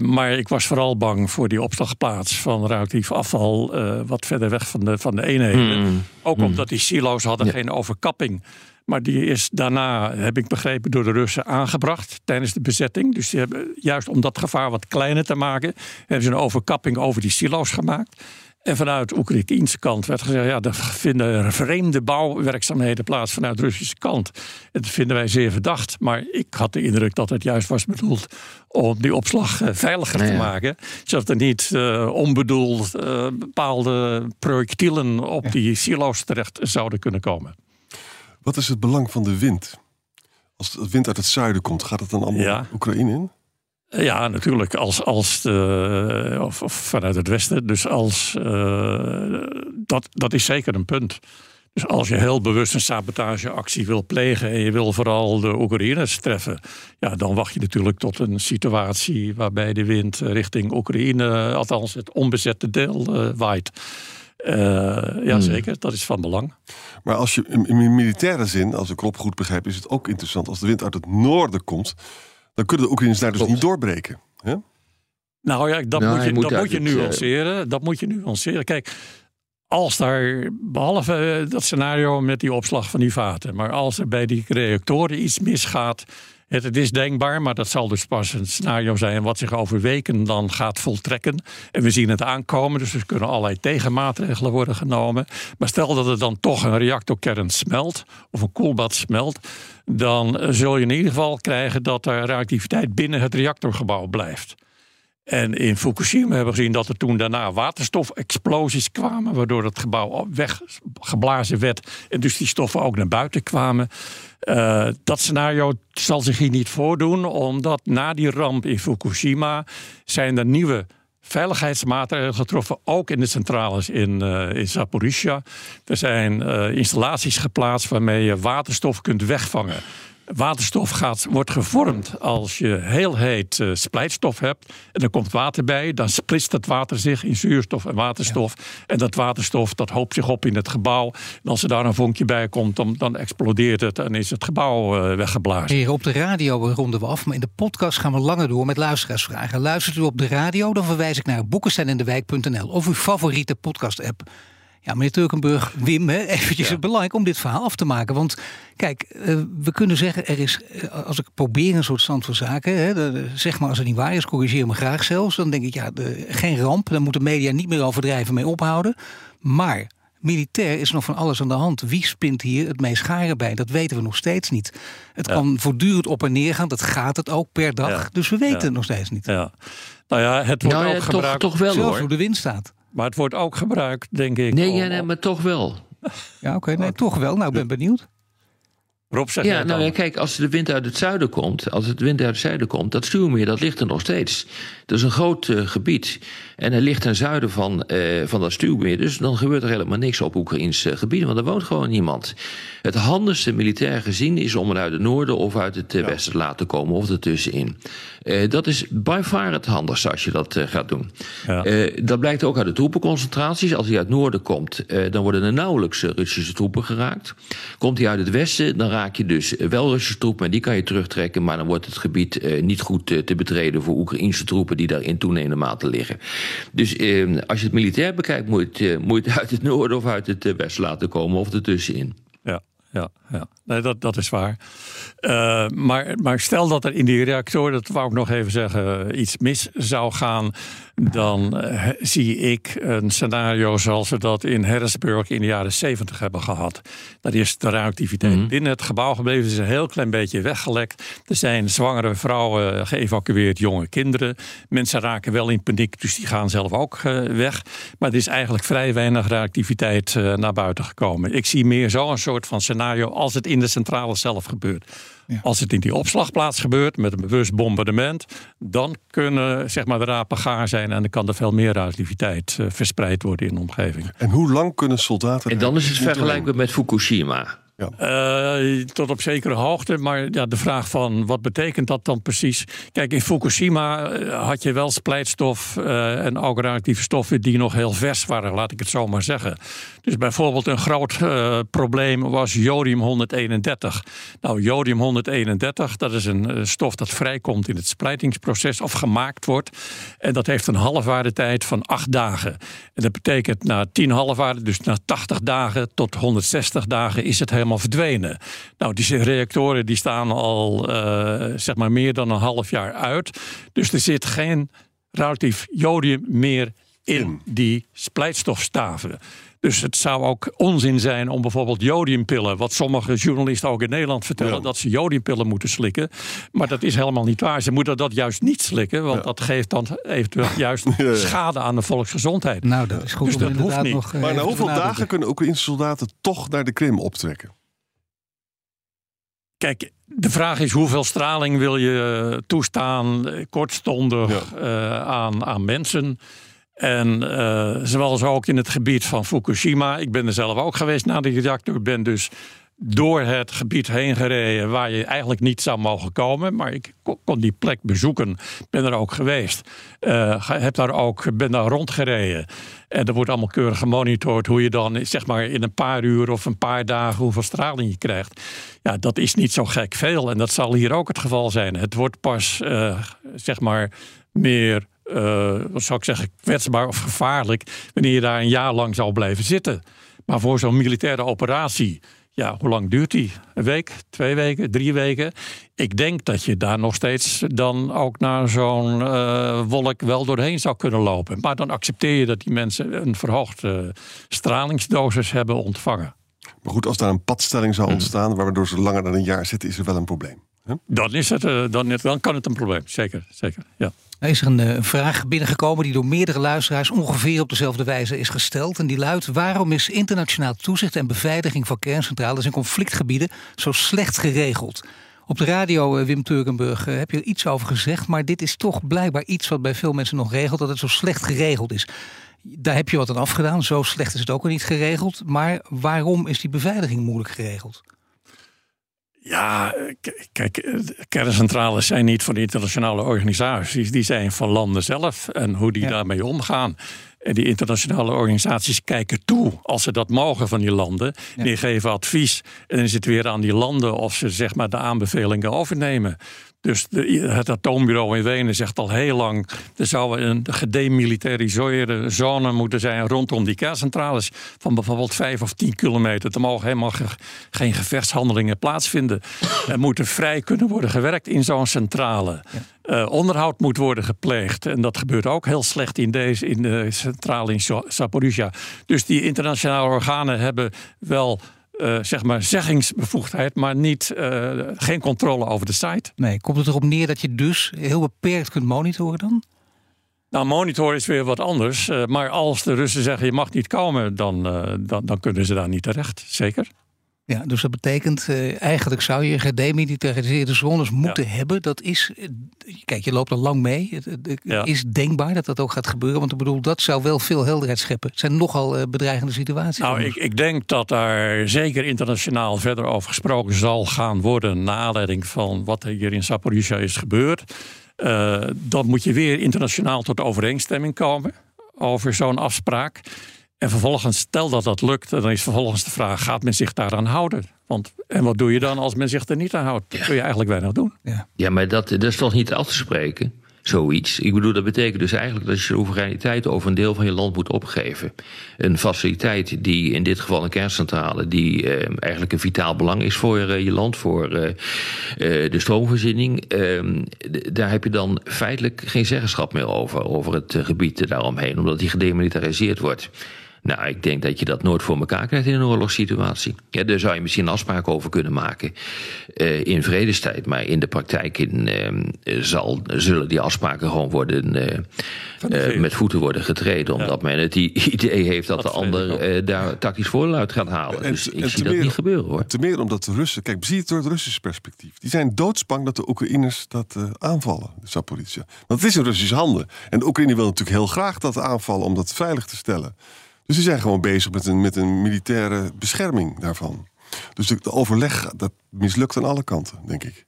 maar ik was vooral bang voor die opslagplaats van radioactief afval wat verder weg van de, van de eenheden. Mm. Ook mm. omdat die silo's hadden ja. geen overkapping. Maar die is daarna, heb ik begrepen, door de Russen aangebracht tijdens de bezetting. Dus die hebben, juist om dat gevaar wat kleiner te maken, hebben ze een overkapping over die silo's gemaakt. En vanuit de Oekraïnse kant werd gezegd: ja, er vinden vreemde bouwwerkzaamheden plaats vanuit de Russische kant. En dat vinden wij zeer verdacht. Maar ik had de indruk dat het juist was bedoeld om die opslag uh, veiliger te maken. Zodat er niet uh, onbedoeld uh, bepaalde projectielen op ja. die silo's terecht zouden kunnen komen. Wat is het belang van de wind? Als de wind uit het zuiden komt, gaat het dan allemaal ja. Oekraïne in? Ja, natuurlijk. Als, als de, of, of, vanuit het westen. Dus als, uh, dat, dat is zeker een punt. Dus als je heel bewust een sabotageactie wil plegen en je wil vooral de Oekraïners treffen, ja, dan wacht je natuurlijk tot een situatie waarbij de wind richting Oekraïne, althans het onbezette deel, uh, waait. Uh, ja, hmm. zeker. Dat is van belang. Maar als je in militaire zin, als ik Rob goed begrijp, is het ook interessant als de wind uit het noorden komt. Dan kunnen de Oekraïners daar dus niet doorbreken. Hè? Nou ja, dat nou, moet je, dat moet je nuanceren. Dat moet je nuanceren. Kijk, als daar, behalve eh, dat scenario met die opslag van die vaten, maar als er bij die reactoren iets misgaat, het, is denkbaar, maar dat zal dus pas een scenario zijn wat zich over weken dan gaat voltrekken. En we zien het aankomen, dus er kunnen allerlei tegenmaatregelen worden genomen. Maar stel dat er dan toch een reactorkern smelt, of een koelbad smelt, dan zul je in ieder geval krijgen dat er reactiviteit binnen het reactorgebouw blijft. En in Fukushima hebben we gezien dat er toen daarna waterstofexplosies kwamen, waardoor het gebouw weggeblazen werd en dus die stoffen ook naar buiten kwamen. Uh, dat scenario zal zich hier niet voordoen, omdat na die ramp in Fukushima zijn er nieuwe veiligheidsmaatregelen getroffen, ook in de centrales in, uh, in Zaporizhia. Er zijn uh, installaties geplaatst waarmee je waterstof kunt wegvangen. Waterstof gaat, wordt gevormd als je heel heet uh, splijtstof hebt. En er komt water bij. Dan splitst het water zich in zuurstof en waterstof. En dat waterstof dat hoopt zich op in het gebouw. En als er daar een vonkje bij komt, dan, dan explodeert het. En is het gebouw uh, weggeblazen. Hier op de radio ronden we af. Maar in de podcast gaan we langer door met luisteraarsvragen. Luistert u op de radio, dan verwijs ik naar boekensendendewijk.nl of uw favoriete podcast-app. Ja, meneer Turkenburg, Wim, hè, eventjes ja. belangrijk om dit verhaal af te maken. Want kijk, uh, we kunnen zeggen, er is, uh, als ik probeer een soort stand van zaken, hè, de, zeg maar als het niet waar is, corrigeer me graag zelfs. Dan denk ik, ja, de, geen ramp, daar moeten media niet meer overdrijven mee ophouden. Maar militair is nog van alles aan de hand. Wie spint hier het meest scharen bij? Dat weten we nog steeds niet. Het ja. kan voortdurend op en neer gaan, dat gaat het ook per dag. Ja. Dus we weten het nog steeds niet. Ja. Nou ja, het wordt nou, ook gebruikt. Toch, toch wel Zelfs hoor. hoe de wind staat. Maar het wordt ook gebruikt, denk ik. Nee, ja, nee maar toch wel. Ja, oké, okay, nee, toch wel. Nou, ik ben benieuwd. Rob, zeg ja, nou ja, kijk, als de wind uit het zuiden komt, als het wind uit het zuiden komt, dat stuurmeer, dat ligt er nog steeds. Dat is een groot uh, gebied. En het ligt ten zuiden van, uh, van dat stuurmeer. Dus dan gebeurt er helemaal niks op Oekraïns uh, gebieden, want er woont gewoon niemand. Het handigste militair gezien is om het uit het noorden of uit het ja. westen te laten komen, of ertussenin. dat is by far het handigste als je dat gaat doen. Ja. dat blijkt ook uit de troepenconcentraties. Als hij uit het noorden komt, dan worden er nauwelijks Russische troepen geraakt. Komt hij uit het westen, dan raak je dus wel Russische troepen en die kan je terugtrekken, maar dan wordt het gebied uh, niet goed uh, te betreden voor Oekraïnse troepen die daar in toenemende mate liggen. Dus uh, als je het militair bekijkt, moet moet je het uit het noorden of uit het westen laten komen of ertussenin. Ja, ja. Ja. Nee, dat, dat is waar. Uh, maar, maar stel dat er in die reactor, dat wou ik nog even zeggen, iets mis zou gaan. Dan uh, zie ik een scenario zoals we dat in Harrisburg in de jaren 70 hebben gehad. Dat is de radioactiviteit mm. binnen het gebouw gebleven. is een heel klein beetje weggelekt. Er zijn zwangere vrouwen geëvacueerd, jonge kinderen. Mensen raken wel in paniek, dus die gaan zelf ook uh, weg. Maar er is eigenlijk vrij weinig radioactiviteit naar buiten gekomen. Ik zie meer zo'n soort van scenario als het in de centrale zelf gebeurt. Ja. Als het in die opslagplaats gebeurt met een bewust bombardement, dan kunnen zeg maar, de rapen gaar zijn en dan kan er veel meer radioactiviteit uh, verspreid worden in de omgeving. En hoe lang kunnen soldaten. En dan is het vergelijkbaar met Fukushima. Ja. Uh, tot op zekere hoogte. Maar ja, de vraag van wat betekent dat dan precies? Kijk, in Fukushima eh, had je wel splijtstof uh, en ook radioactieve stoffen die nog heel vers waren, laat ik het zo maar zeggen. Dus bijvoorbeeld een groot probleem was jodium-131. Nou, jodium-131, dat is een stof dat vrijkomt in het splijtingsproces of gemaakt wordt. En dat heeft een halfwaardetijd van acht dagen. En dat betekent na 10 halfwaarden, dus na 80 dagen tot 160 dagen, is het helemaal helemaal verdwenen. Nou, die reactoren die staan al uh, zeg maar meer dan een half jaar uit. Dus er zit geen relatief jodium meer in die splijtstofstaven. Dus het zou ook onzin zijn om bijvoorbeeld jodiumpillen, wat sommige journalisten ook in Nederland vertellen, dat ze jodiumpillen moeten slikken. Maar dat is helemaal niet waar. Ze moeten dat juist niet slikken, want dat geeft dan eventueel juist schade aan de volksgezondheid. Nou, dat is goed. Dus dat hoeft niet. Nog, uh, maar na hoeveel dagen kunnen Oekraïnse soldaten toch naar de Krim optrekken? Kijk, de vraag is hoeveel straling wil je toestaan kortstondig uh, aan, aan mensen. En uh, zoals ook in het gebied van Fukushima. Ik ben er zelf ook geweest na de reactor. Ik ben dus door het gebied heen gereden waar je eigenlijk niet zou mogen komen. Maar ik kon die plek bezoeken. Ben er ook geweest. Uh, heb daar ook, ben daar rondgereden. En er wordt allemaal keurig gemonitord hoe je dan zeg maar in een paar uur of een paar dagen hoeveel straling je krijgt. Ja, dat is niet zo gek veel. En dat zal hier ook het geval zijn. Het wordt pas uh, zeg maar meer uh, wat zou ik zeggen, kwetsbaar of gevaarlijk wanneer je daar een jaar lang zou blijven zitten. Maar voor zo'n militaire operatie, ja, hoe lang duurt die? Een week, twee weken, drie weken? Ik denk dat je daar nog steeds dan ook naar zo'n uh, wolk wel doorheen zou kunnen lopen. Maar dan accepteer je dat die mensen een verhoogde stralingsdosis hebben ontvangen. Maar goed, als daar een padstelling zou ontstaan, waardoor ze langer dan een jaar zitten, is er wel een probleem. Dan, is het, uh, dan, dan kan het een probleem, zeker. zeker ja. Er is er een, een, vraag binnengekomen die door meerdere luisteraars ongeveer op dezelfde wijze is gesteld. En die luidt: waarom is internationaal toezicht en beveiliging van kerncentrales in conflictgebieden zo slecht geregeld? Op de radio, Wim Turkenburg, heb je er iets over gezegd. Maar dit is toch blijkbaar iets wat bij veel mensen nog regelt: dat het zo slecht geregeld is. Daar heb je wat aan afgedaan. Zo slecht is het ook al niet geregeld. Maar waarom is die beveiliging moeilijk geregeld? Ja, kijk, kerncentrales zijn niet van de internationale organisaties, die zijn van landen zelf en hoe die daarmee omgaan. En die internationale organisaties kijken toe als ze dat mogen van die landen. Die geven advies. En dan is het weer aan die landen of ze zeg maar, de aanbevelingen overnemen. Dus de, het atoombureau in Wenen zegt al heel lang... er zou een gedemilitariseerde zone moeten zijn rondom die kerncentrales... van bijvoorbeeld vijf of tien kilometer. Er mogen helemaal geen gevechtshandelingen plaatsvinden. Er moet vrij kunnen worden gewerkt in zo'n centrale. Uh, onderhoud moet worden gepleegd. En dat gebeurt ook heel slecht in, deze, in de centrale in Zaporizhia. Dus die internationale organen hebben wel uh, zeg maar zeggingsbevoegdheid, maar niet, uh, geen controle over de site. Nee, komt het erop neer dat je dus heel beperkt kunt monitoren dan? Nou, monitor is weer wat anders. Uh, maar als de Russen zeggen je mag niet komen, dan, dan, dan kunnen ze daar niet terecht. Zeker. Ja, dus dat betekent uh, eigenlijk zou je gedemilitariseerde zones moeten hebben. Dat is, uh, kijk, je loopt er lang mee. Het ja. is denkbaar dat dat ook gaat gebeuren. Want ik bedoel, dat zou wel veel helderheid scheppen. Het zijn nogal uh, bedreigende situaties. Nou, ik, ik, denk dat daar zeker internationaal verder over gesproken zal gaan worden. Naar aanleiding van wat er hier in Zaporizhia is gebeurd. dan moet je weer internationaal tot overeenstemming komen over zo'n afspraak. En vervolgens, stel dat dat lukt, dan is vervolgens de vraag: gaat men zich daaraan houden? Want, en wat doe je dan als men zich er niet aan houdt? Dan kun je eigenlijk weinig doen. Ja, ja maar dat, dat is toch niet af te spreken? zoiets. Ik bedoel, dat betekent dus eigenlijk dat je soevereiniteit over een deel van je land moet opgeven. Een faciliteit die in dit geval een kerncentrale, die eh, eigenlijk een vitaal belang is voor uh, je land, voor uh, de stroomvoorziening. Ehm, daar heb je dan feitelijk geen zeggenschap meer over, over het gebied daaromheen, omdat die gedemilitariseerd wordt. Nou, ik denk dat je dat nooit voor elkaar krijgt in een oorlogssituatie. Ja, daar zou je misschien afspraken over kunnen maken uh, in vredestijd. Maar in de praktijk in, uh, zal, zullen die afspraken gewoon worden, uh, met voeten worden getreden. Omdat ja. men het idee heeft dat, dat de ander daar tactisch voordeel uit gaat halen. En, dus ik en zie dat meer, niet gebeuren hoor. Te meer omdat de Russen, kijk, zie het door het Russische perspectief. Die zijn doodsbang dat de Oekraïners dat aanvallen, de Zaporizhia. Want het is in Russische handen. En de Oekraïne wil natuurlijk heel graag dat aanvallen om dat veilig te stellen. Dus die zijn gewoon bezig met een, met een militaire bescherming daarvan. Dus de, de overleg, dat mislukt aan alle kanten, denk ik.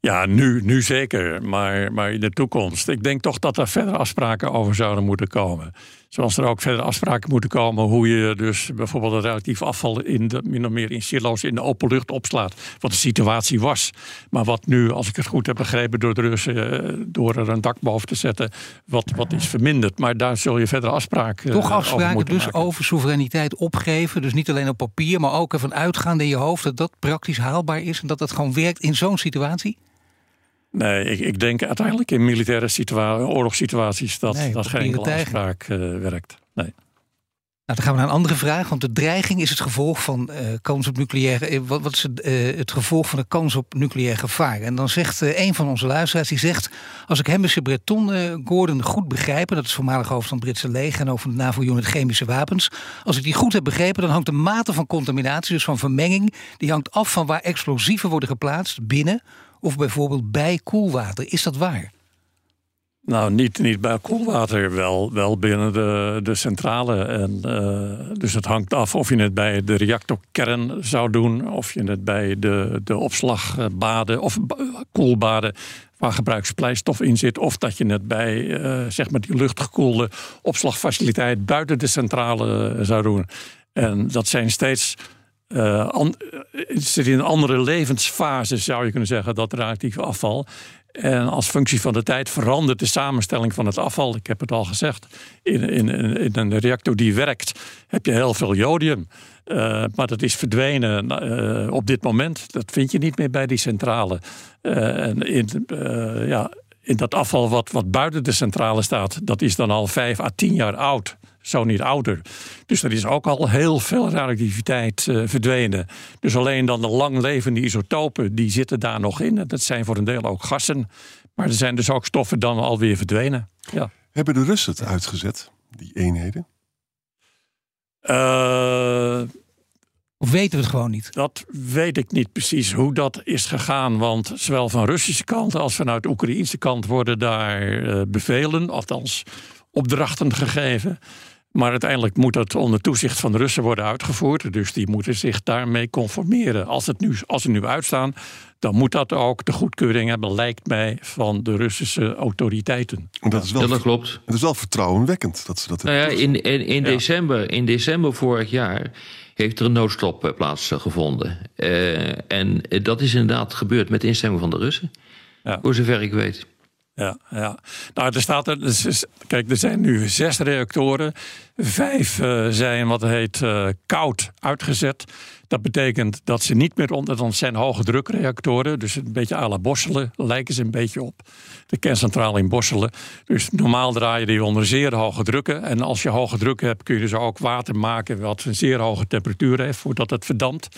Ja, nu, nu zeker, maar, maar in de toekomst. Ik denk toch dat er verder afspraken over zouden moeten komen. Zoals er ook verder afspraken moeten komen hoe je dus bijvoorbeeld het relatief afval in de, min of meer in silo's in de open lucht opslaat. Wat de situatie was. Maar wat nu, als ik het goed heb begrepen, door de Russen, eh, door er een dak boven te zetten, wat, wat is verminderd. Maar daar zul je verder afspraken Toch afspraken over dus maken. over soevereiniteit opgeven. Dus niet alleen op papier, maar ook ervan uitgaande in je hoofd dat dat praktisch haalbaar is en dat dat gewoon werkt in zo'n situatie? Nee, ik, ik denk uiteindelijk in militaire situa oorlogssituaties dat, Nee, dat geen afspraak eh, werkt. Nee. Nou, dan gaan we naar een andere vraag. Want de dreiging is het gevolg van eh, kans op nucleaire. eh, wat, wat is het, het gevolg van de kans op nucleair gevaar? En dan zegt een van onze luisteraars: die zegt. Als ik Hemmische Breton Gordon goed begrijp. dat is voormalig hoofd van het Britse leger. en over de NAVO-unit chemische wapens. Als ik die goed heb begrepen, dan hangt de mate van contaminatie, dus van vermenging. die hangt af van waar explosieven worden geplaatst binnen. Of bijvoorbeeld bij koelwater. Is dat waar? Nou, niet, niet bij koelwater, wel, wel binnen de, de centrale. En, eh, dus het hangt af of je het bij de reactorkern zou doen, of je het bij de, de opslagbaden of ba- koelbaden waar gebruikspleistof in zit, of dat je het bij eh, zeg maar die luchtgekoelde opslagfaciliteit buiten de centrale zou doen. En dat zijn steeds. Het zit in een andere levensfase, zou je kunnen zeggen, dat radioactieve afval. En als functie van de tijd verandert de samenstelling van het afval. Ik heb het al gezegd. In, in, in een reactor die werkt, heb je heel veel jodium. Eh, maar dat is verdwenen op dit moment. Dat vind je niet meer bij die centrale. En in, ja, in dat afval wat, wat buiten de centrale staat, dat is dan al vijf à tien jaar oud. Zo niet ouder. Dus er is ook al heel veel radioactiviteit eh, verdwenen. Dus alleen dan de langlevende isotopen, die zitten daar nog in. Dat zijn voor een deel ook gassen. Maar er zijn dus ook stoffen dan alweer verdwenen. Ja. Hebben de Russen het uitgezet, die eenheden? Eh, Of weten we het gewoon niet? Dat weet ik niet precies hoe dat is gegaan. Want zowel van Russische kant als vanuit de Oekraïnse kant worden daar eh, bevelen, althans opdrachten gegeven. Maar uiteindelijk moet dat onder toezicht van de Russen worden uitgevoerd. Dus die moeten zich daarmee conformeren. Als, het nu, als ze nu uitstaan, dan moet dat ook de goedkeuring hebben, lijkt mij, van de Russische autoriteiten. En dat, is wel, Ja, dat klopt. het is wel vertrouwenwekkend dat ze dat Nou ja, hebben. in, in, in, Ja. december, in december vorig jaar heeft er een noodstop eh, plaatsgevonden. Eh en eh, dat is inderdaad gebeurd met instemming van de Russen. Ja. Voor zover ik weet. Ja, ja. Nou, er staat er. dus Kijk, er zijn nu zes reactoren. Vijf eh, zijn wat heet eh, koud uitgezet. Dat betekent dat ze niet meer onder. Dan zijn hoge drukreactoren. Dus een beetje à la Borselen lijken ze een beetje op. De kerncentrale in Borselen. Dus normaal draaien die onder zeer hoge drukken. En als je hoge druk hebt, kun je dus ook water maken. wat een zeer hoge temperatuur heeft voordat het verdampt.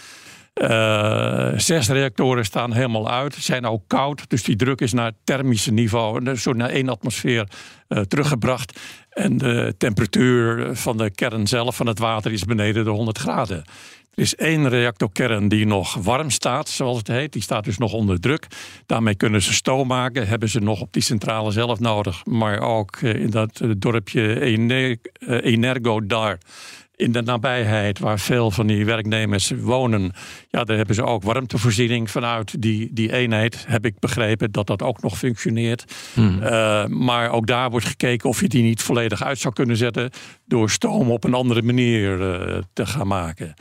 Eh, zes reactoren staan helemaal uit, zijn ook koud. Dus die druk is naar het thermische niveau, en zo naar één atmosfeer eh, teruggebracht. En de temperatuur van de kern zelf, van het water, is beneden de 100 graden. Er is één reactorkern die nog warm staat, zoals het heet. Die staat dus nog onder druk. Daarmee kunnen ze stoom maken. Hebben ze nog op die centrale zelf nodig. Maar ook eh, in dat eh, dorpje Ener- eh, Energo daar in de nabijheid waar veel van die werknemers wonen, ja, daar hebben ze ook warmtevoorziening vanuit die, die eenheid. Heb ik begrepen dat dat ook nog functioneert. Eh, maar ook daar wordt gekeken of je die niet volledig uit zou kunnen zetten door stoom op een andere manier eh, te gaan maken.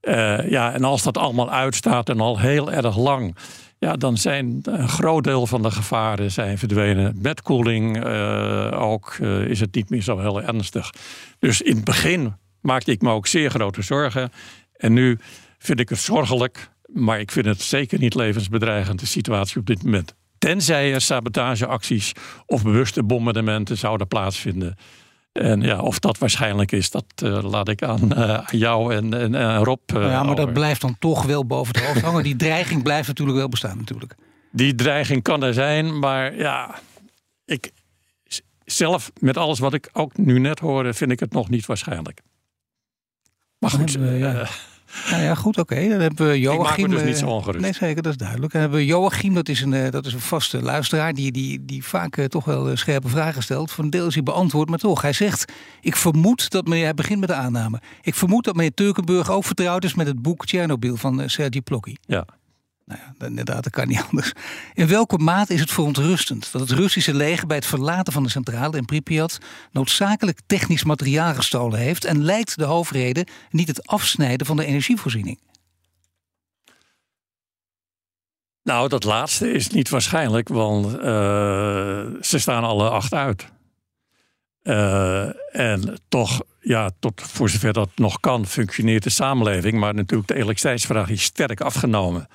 Eh, ja, en als dat allemaal uitstaat en al heel erg lang. ja, dan zijn een groot deel van de gevaren zijn verdwenen. Met koeling ook is het niet meer zo heel ernstig. Dus in het begin maakte ik me ook zeer grote zorgen. En nu vind ik het zorgelijk, maar ik vind het zeker niet levensbedreigend, de situatie op dit moment. Tenzij er sabotageacties of bewuste bombardementen zouden plaatsvinden. En ja, of dat waarschijnlijk is, dat uh, laat ik aan, uh, aan jou en, en, en Rob. Uh, ja, maar over. dat blijft dan toch wel boven het hoofd hangen. Die dreiging blijft natuurlijk wel bestaan, natuurlijk. Die dreiging kan er zijn, maar ja, ik zelf met alles wat ik ook nu net hoorde, vind ik het nog niet waarschijnlijk. Maar goed, we, ja. Nou ja, goed, oké. Okay. Dan hebben we Joachim. Ik maak me dus niet zo ongerust. Nee, zeker, dat is duidelijk. Dan hebben we Joachim, dat is een, dat is een vaste luisteraar... die, die, die vaak uh, toch wel scherpe vragen stelt. Voor een deel is hij beantwoord, maar toch. Hij zegt, ik vermoed dat meneer... Hij begint met de aanname. Ik vermoed dat meneer Turkenburg ook vertrouwd is... met het boek Tsjernobyl van uh, Sergi Plokky. Ja. Nou ja, inderdaad, dat kan niet anders. In welke mate is het verontrustend dat het Russische leger bij het verlaten van de centrale in Pripyat noodzakelijk technisch materiaal gestolen heeft en lijkt de hoofdreden niet het afsnijden van de energievoorziening? Nou, dat laatste is niet waarschijnlijk, want uh, ze staan alle acht uit. Uh, en toch, ja, tot voor zover dat nog kan, functioneert de samenleving. Maar natuurlijk, de elektriciteitsvraag is sterk afgenomen.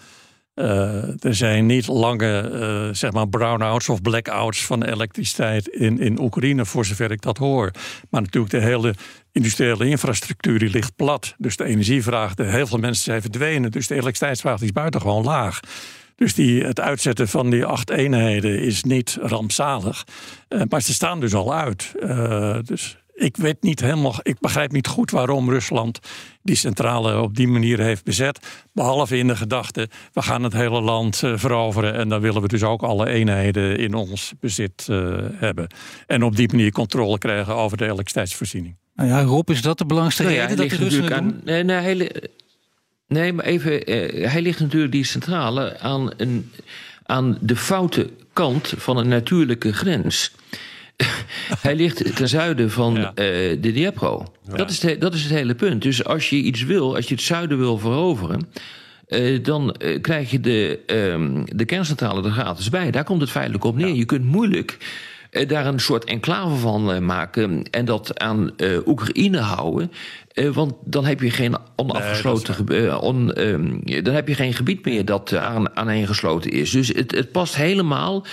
Uh, er zijn niet lange uh, zeg maar brownouts of blackouts van elektriciteit in, in Oekraïne, voor zover ik dat hoor. Maar natuurlijk, de hele industriële infrastructuur die ligt plat. Dus de energievraag, de, heel veel mensen zijn verdwenen. Dus de elektriciteitsvraag is buitengewoon laag. Dus die, het uitzetten van die acht eenheden is niet rampzalig. Uh, maar ze staan dus al uit. dus ik weet niet helemaal, ik begrijp niet goed waarom Rusland die centrale op die manier heeft bezet. Behalve in de gedachte, we gaan het hele land uh, veroveren en dan willen we dus ook alle eenheden in ons bezit uh, hebben. En op die manier controle krijgen over de elektriciteitsvoorziening. Nou ja, Rob, is dat de belangrijkste nou ja, reden dat de Russen het doen? Aan, nee, nee, hij, nee, maar even, uh, hij ligt natuurlijk die centrale aan, een, aan de foute kant van een natuurlijke grens. hij ligt ten zuiden van ja. uh, de Dniepro. Ja. Dat, is de, dat is het hele punt. Dus als je iets wil, als je het zuiden wil veroveren. Uh, dan uh, krijg je de, um, de kerncentrale er gratis bij. Daar komt het feitelijk op neer. Ja. Je kunt moeilijk daar een soort enclave van maken en dat aan Oekraïne houden. want dan heb je geen onafgesloten nee, on, um, dan heb je geen gebied meer dat aan, aaneengesloten is. Dus het, het past helemaal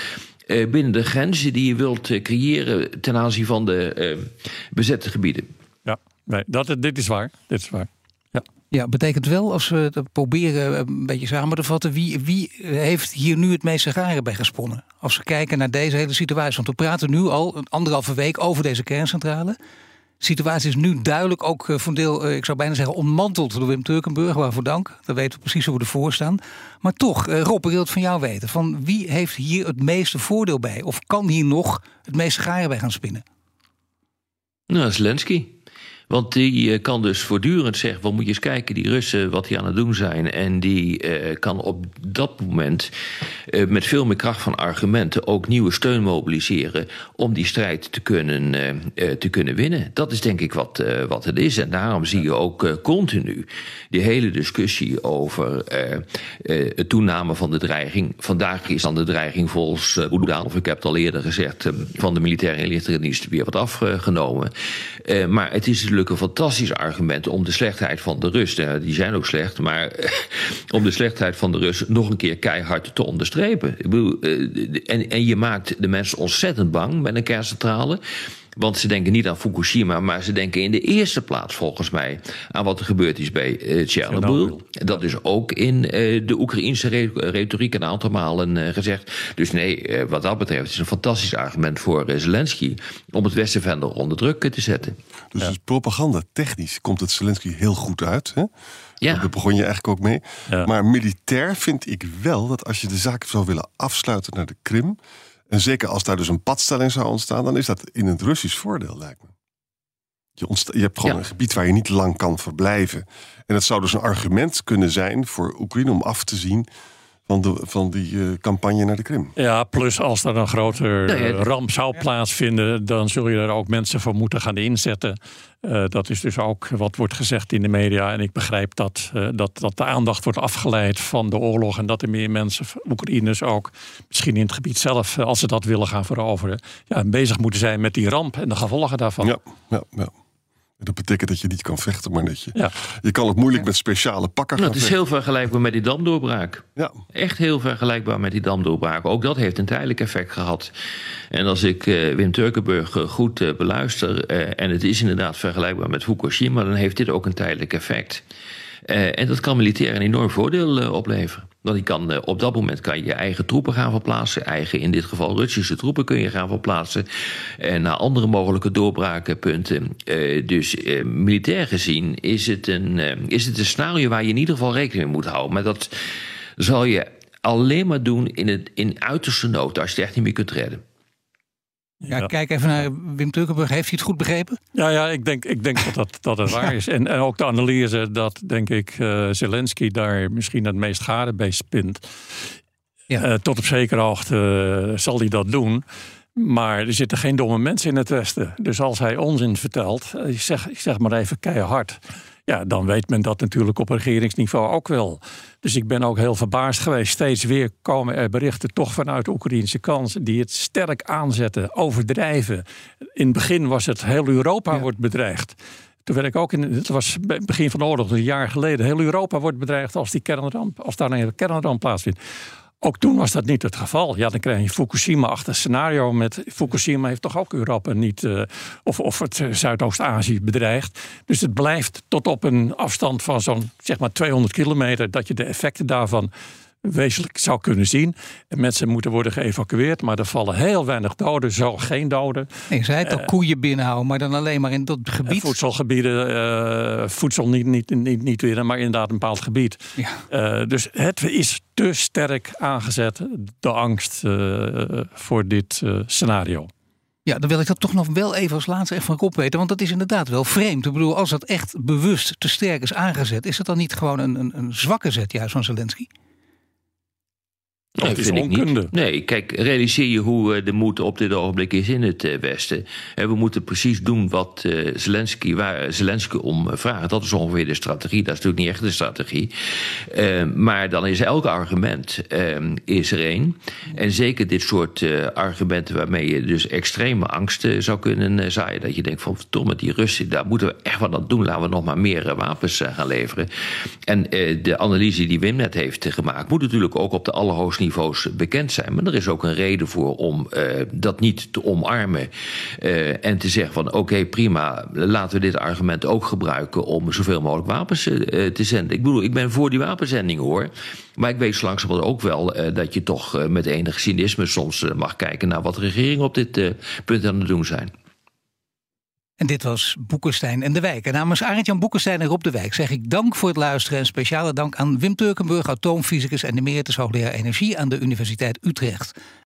binnen de grenzen die je wilt uh, creëren ten aanzien van de uh, bezette gebieden. Ja, nee, dat, dit is waar. Dit is waar. Ja. ja, betekent wel, als we het proberen een beetje samen te vatten, wie, wie heeft hier nu het meeste garen bij gesponnen? Als we kijken naar deze hele situatie. Want we praten nu al een anderhalve week over deze kerncentrale. Situatie is nu duidelijk ook voor een deel, ik zou bijna zeggen, ontmanteld door Wim Turkenburg. Waarvoor dank. Dan weten we precies hoe we ervoor staan. Maar toch, Rob, ik wil het van jou weten. Van wie heeft hier het meeste voordeel bij? Of kan hier nog het meeste garen bij gaan spinnen? Nou, Zelensky. Want die kan dus voortdurend zeggen: wat moet je eens kijken, die Russen, wat die aan het doen zijn. En die uh, kan op dat moment uh, met veel meer kracht van argumenten ook nieuwe steun mobiliseren. om die strijd te kunnen, te kunnen winnen. Dat is denk ik wat, wat het is. En daarom zie je ook continu die hele discussie over het toename van de dreiging. Vandaag is dan de dreiging volgens uh, of ik heb het al eerder gezegd, van de militaire inlichtingendienst weer wat afgenomen. maar het is een fantastisch argument om de slechtheid van de Rus, uh, die zijn ook slecht, maar om de slechtheid van de Rus nog een keer keihard te onderstrepen. Ik bedoel, uh, en, en je maakt de mensen ontzettend bang met een kerncentrale. Want ze denken niet aan Fukushima, maar ze denken in de eerste plaats volgens mij aan wat er gebeurd is bij uh, Chernobyl. Dat is ook in uh, de Oekraïnse re retoriek een aantal malen uh, gezegd. Dus nee, wat dat betreft is een fantastisch argument voor Zelensky om het Westen verder onder druk te zetten. Dus, ja. dus propaganda technisch komt het Zelensky heel goed uit. Hè? Ja. Daar begon je eigenlijk ook mee. Ja. Maar militair vind ik wel dat als je de zaak zou willen afsluiten naar de Krim. En zeker als daar dus een padstelling zou ontstaan, dan is dat in het Russisch voordeel, lijkt me. Je, je hebt gewoon ja. een gebied waar je niet lang kan verblijven. En dat zou dus een argument kunnen zijn voor Oekraïne om af te zien van, de, van die eh, campagne naar de Krim. Ja, plus als er een eh, ramp zou plaatsvinden, dan zul je er ook mensen voor moeten gaan inzetten. Eh, dat is dus ook wat wordt gezegd in de media. En ik begrijp dat, eh, dat, dat de aandacht wordt afgeleid van de oorlog. En dat er meer mensen, Oekraïners ook, misschien in het gebied zelf, als ze dat willen gaan veroveren, ja, bezig moeten zijn met die ramp en de gevolgen daarvan. Ja, ja, ja. Dat betekent dat je niet kan vechten, maar dat je... Ja. Je kan het moeilijk met speciale pakken Nou, gaan het is vechten. heel vergelijkbaar met die damdoorbraak. Ja, Echt heel vergelijkbaar met die damdoorbraak. Ook dat heeft een tijdelijk effect gehad. En als ik eh, Wim Turkenburg eh, goed eh, beluister, en het is inderdaad vergelijkbaar met Fukushima, dan heeft dit ook een tijdelijk effect. En dat kan militair een enorm voordeel opleveren. Want je kan, eh, op dat moment kan je je eigen troepen gaan verplaatsen. Eigen, in dit geval Russische troepen kun je gaan verplaatsen. En naar andere mogelijke doorbrakenpunten. Eh, dus eh, militair gezien is het, een, eh, is het een scenario waar je in ieder geval rekening mee moet houden. Maar dat zal je alleen maar doen in, het, in uiterste nood, als je het echt niet meer kunt redden. Ja, Ja. kijk even naar Wim Turkenburg. Heeft hij het goed begrepen? Ja, ja ik denk, ik denk dat, dat, dat het waar is. En, en ook de analyse dat, denk ik, eh, Zelensky daar misschien het meest gade bij spint. Ja. Eh, tot op zekere hoogte eh, zal hij dat doen. Maar er zitten geen domme mensen in het Westen. Dus als hij onzin vertelt, ik zeg, ik zeg maar even keihard. Ja, dan weet men dat natuurlijk op regeringsniveau ook wel. Dus ik ben ook heel verbaasd geweest. Steeds weer komen er berichten toch vanuit de Oekraïnse kant... die het sterk aanzetten, overdrijven. In het begin was het heel Europa wordt bedreigd. Toen werd ik ook in, het was begin van de oorlog, een jaar geleden. Heel Europa wordt bedreigd als die kernramp, als daar een kernramp plaatsvindt. Ook toen was dat niet het geval. Ja, dan krijg je Fukushima-achtig scenario. Met Fukushima heeft toch ook Europa niet, eh, of, of het Zuidoost-Azië bedreigd. Dus het blijft tot op een afstand van zo'n zeg maar 200 kilometer dat je de effecten daarvan wezenlijk zou kunnen zien. En mensen moeten worden geëvacueerd, maar er vallen heel weinig doden, zo geen doden. Je zei het al, koeien binnenhouden, maar dan alleen maar in dat En gebied. voedselgebieden, eh, voedsel niet, niet, niet, niet winnen, maar inderdaad een bepaald gebied. Ja. Eh, dus het is te sterk aangezet, de angst eh, voor dit eh, scenario. Ja, dan wil ik dat toch nog wel even als laatste echt van Rob weten. Want dat is inderdaad wel vreemd. Ik bedoel, als dat echt bewust te sterk is aangezet... is het dan niet gewoon een, een, een zwakke zet juist van Zelensky? Nee, is onkunde. niet. Nee, kijk, realiseer je hoe eh, de moed op dit ogenblik is in het eh, Westen. En we moeten precies doen wat eh, Zelensky, waar Zelensky om eh, vraagt. Dat is ongeveer de strategie. Dat is natuurlijk niet echt de strategie. Eh, maar dan is elk argument eh, is er één. En zeker dit soort eh, argumenten waarmee je dus extreme angst eh, zou kunnen eh, zaaien. Dat je denkt van, verdomme, die Russen, daar moeten we echt wat aan doen. Laten we nog maar meer eh, wapens eh, gaan leveren. En eh, de analyse die Wim net heeft eh, gemaakt... moet natuurlijk ook op de allerhoogste niveaus bekend zijn. Maar er is ook een reden voor om eh, dat niet te omarmen. eh, en te zeggen van oké, prima, laten we dit argument ook gebruiken om zoveel mogelijk wapens eh, te zenden. Ik bedoel, ik ben voor die wapenzendingen hoor. Maar ik weet langzamerhand ook wel dat je toch met enig cynisme soms mag kijken naar wat regeringen op dit punt aan het doen zijn. En dit was Boekenstein en de Wijk. En namens Arend-Jan Boekenstein en Rob de Wijk zeg ik dank voor het luisteren. En speciale dank aan Wim Turkenburg, atoomfysicus en emeritus hoogleraar energie aan de Universiteit Utrecht.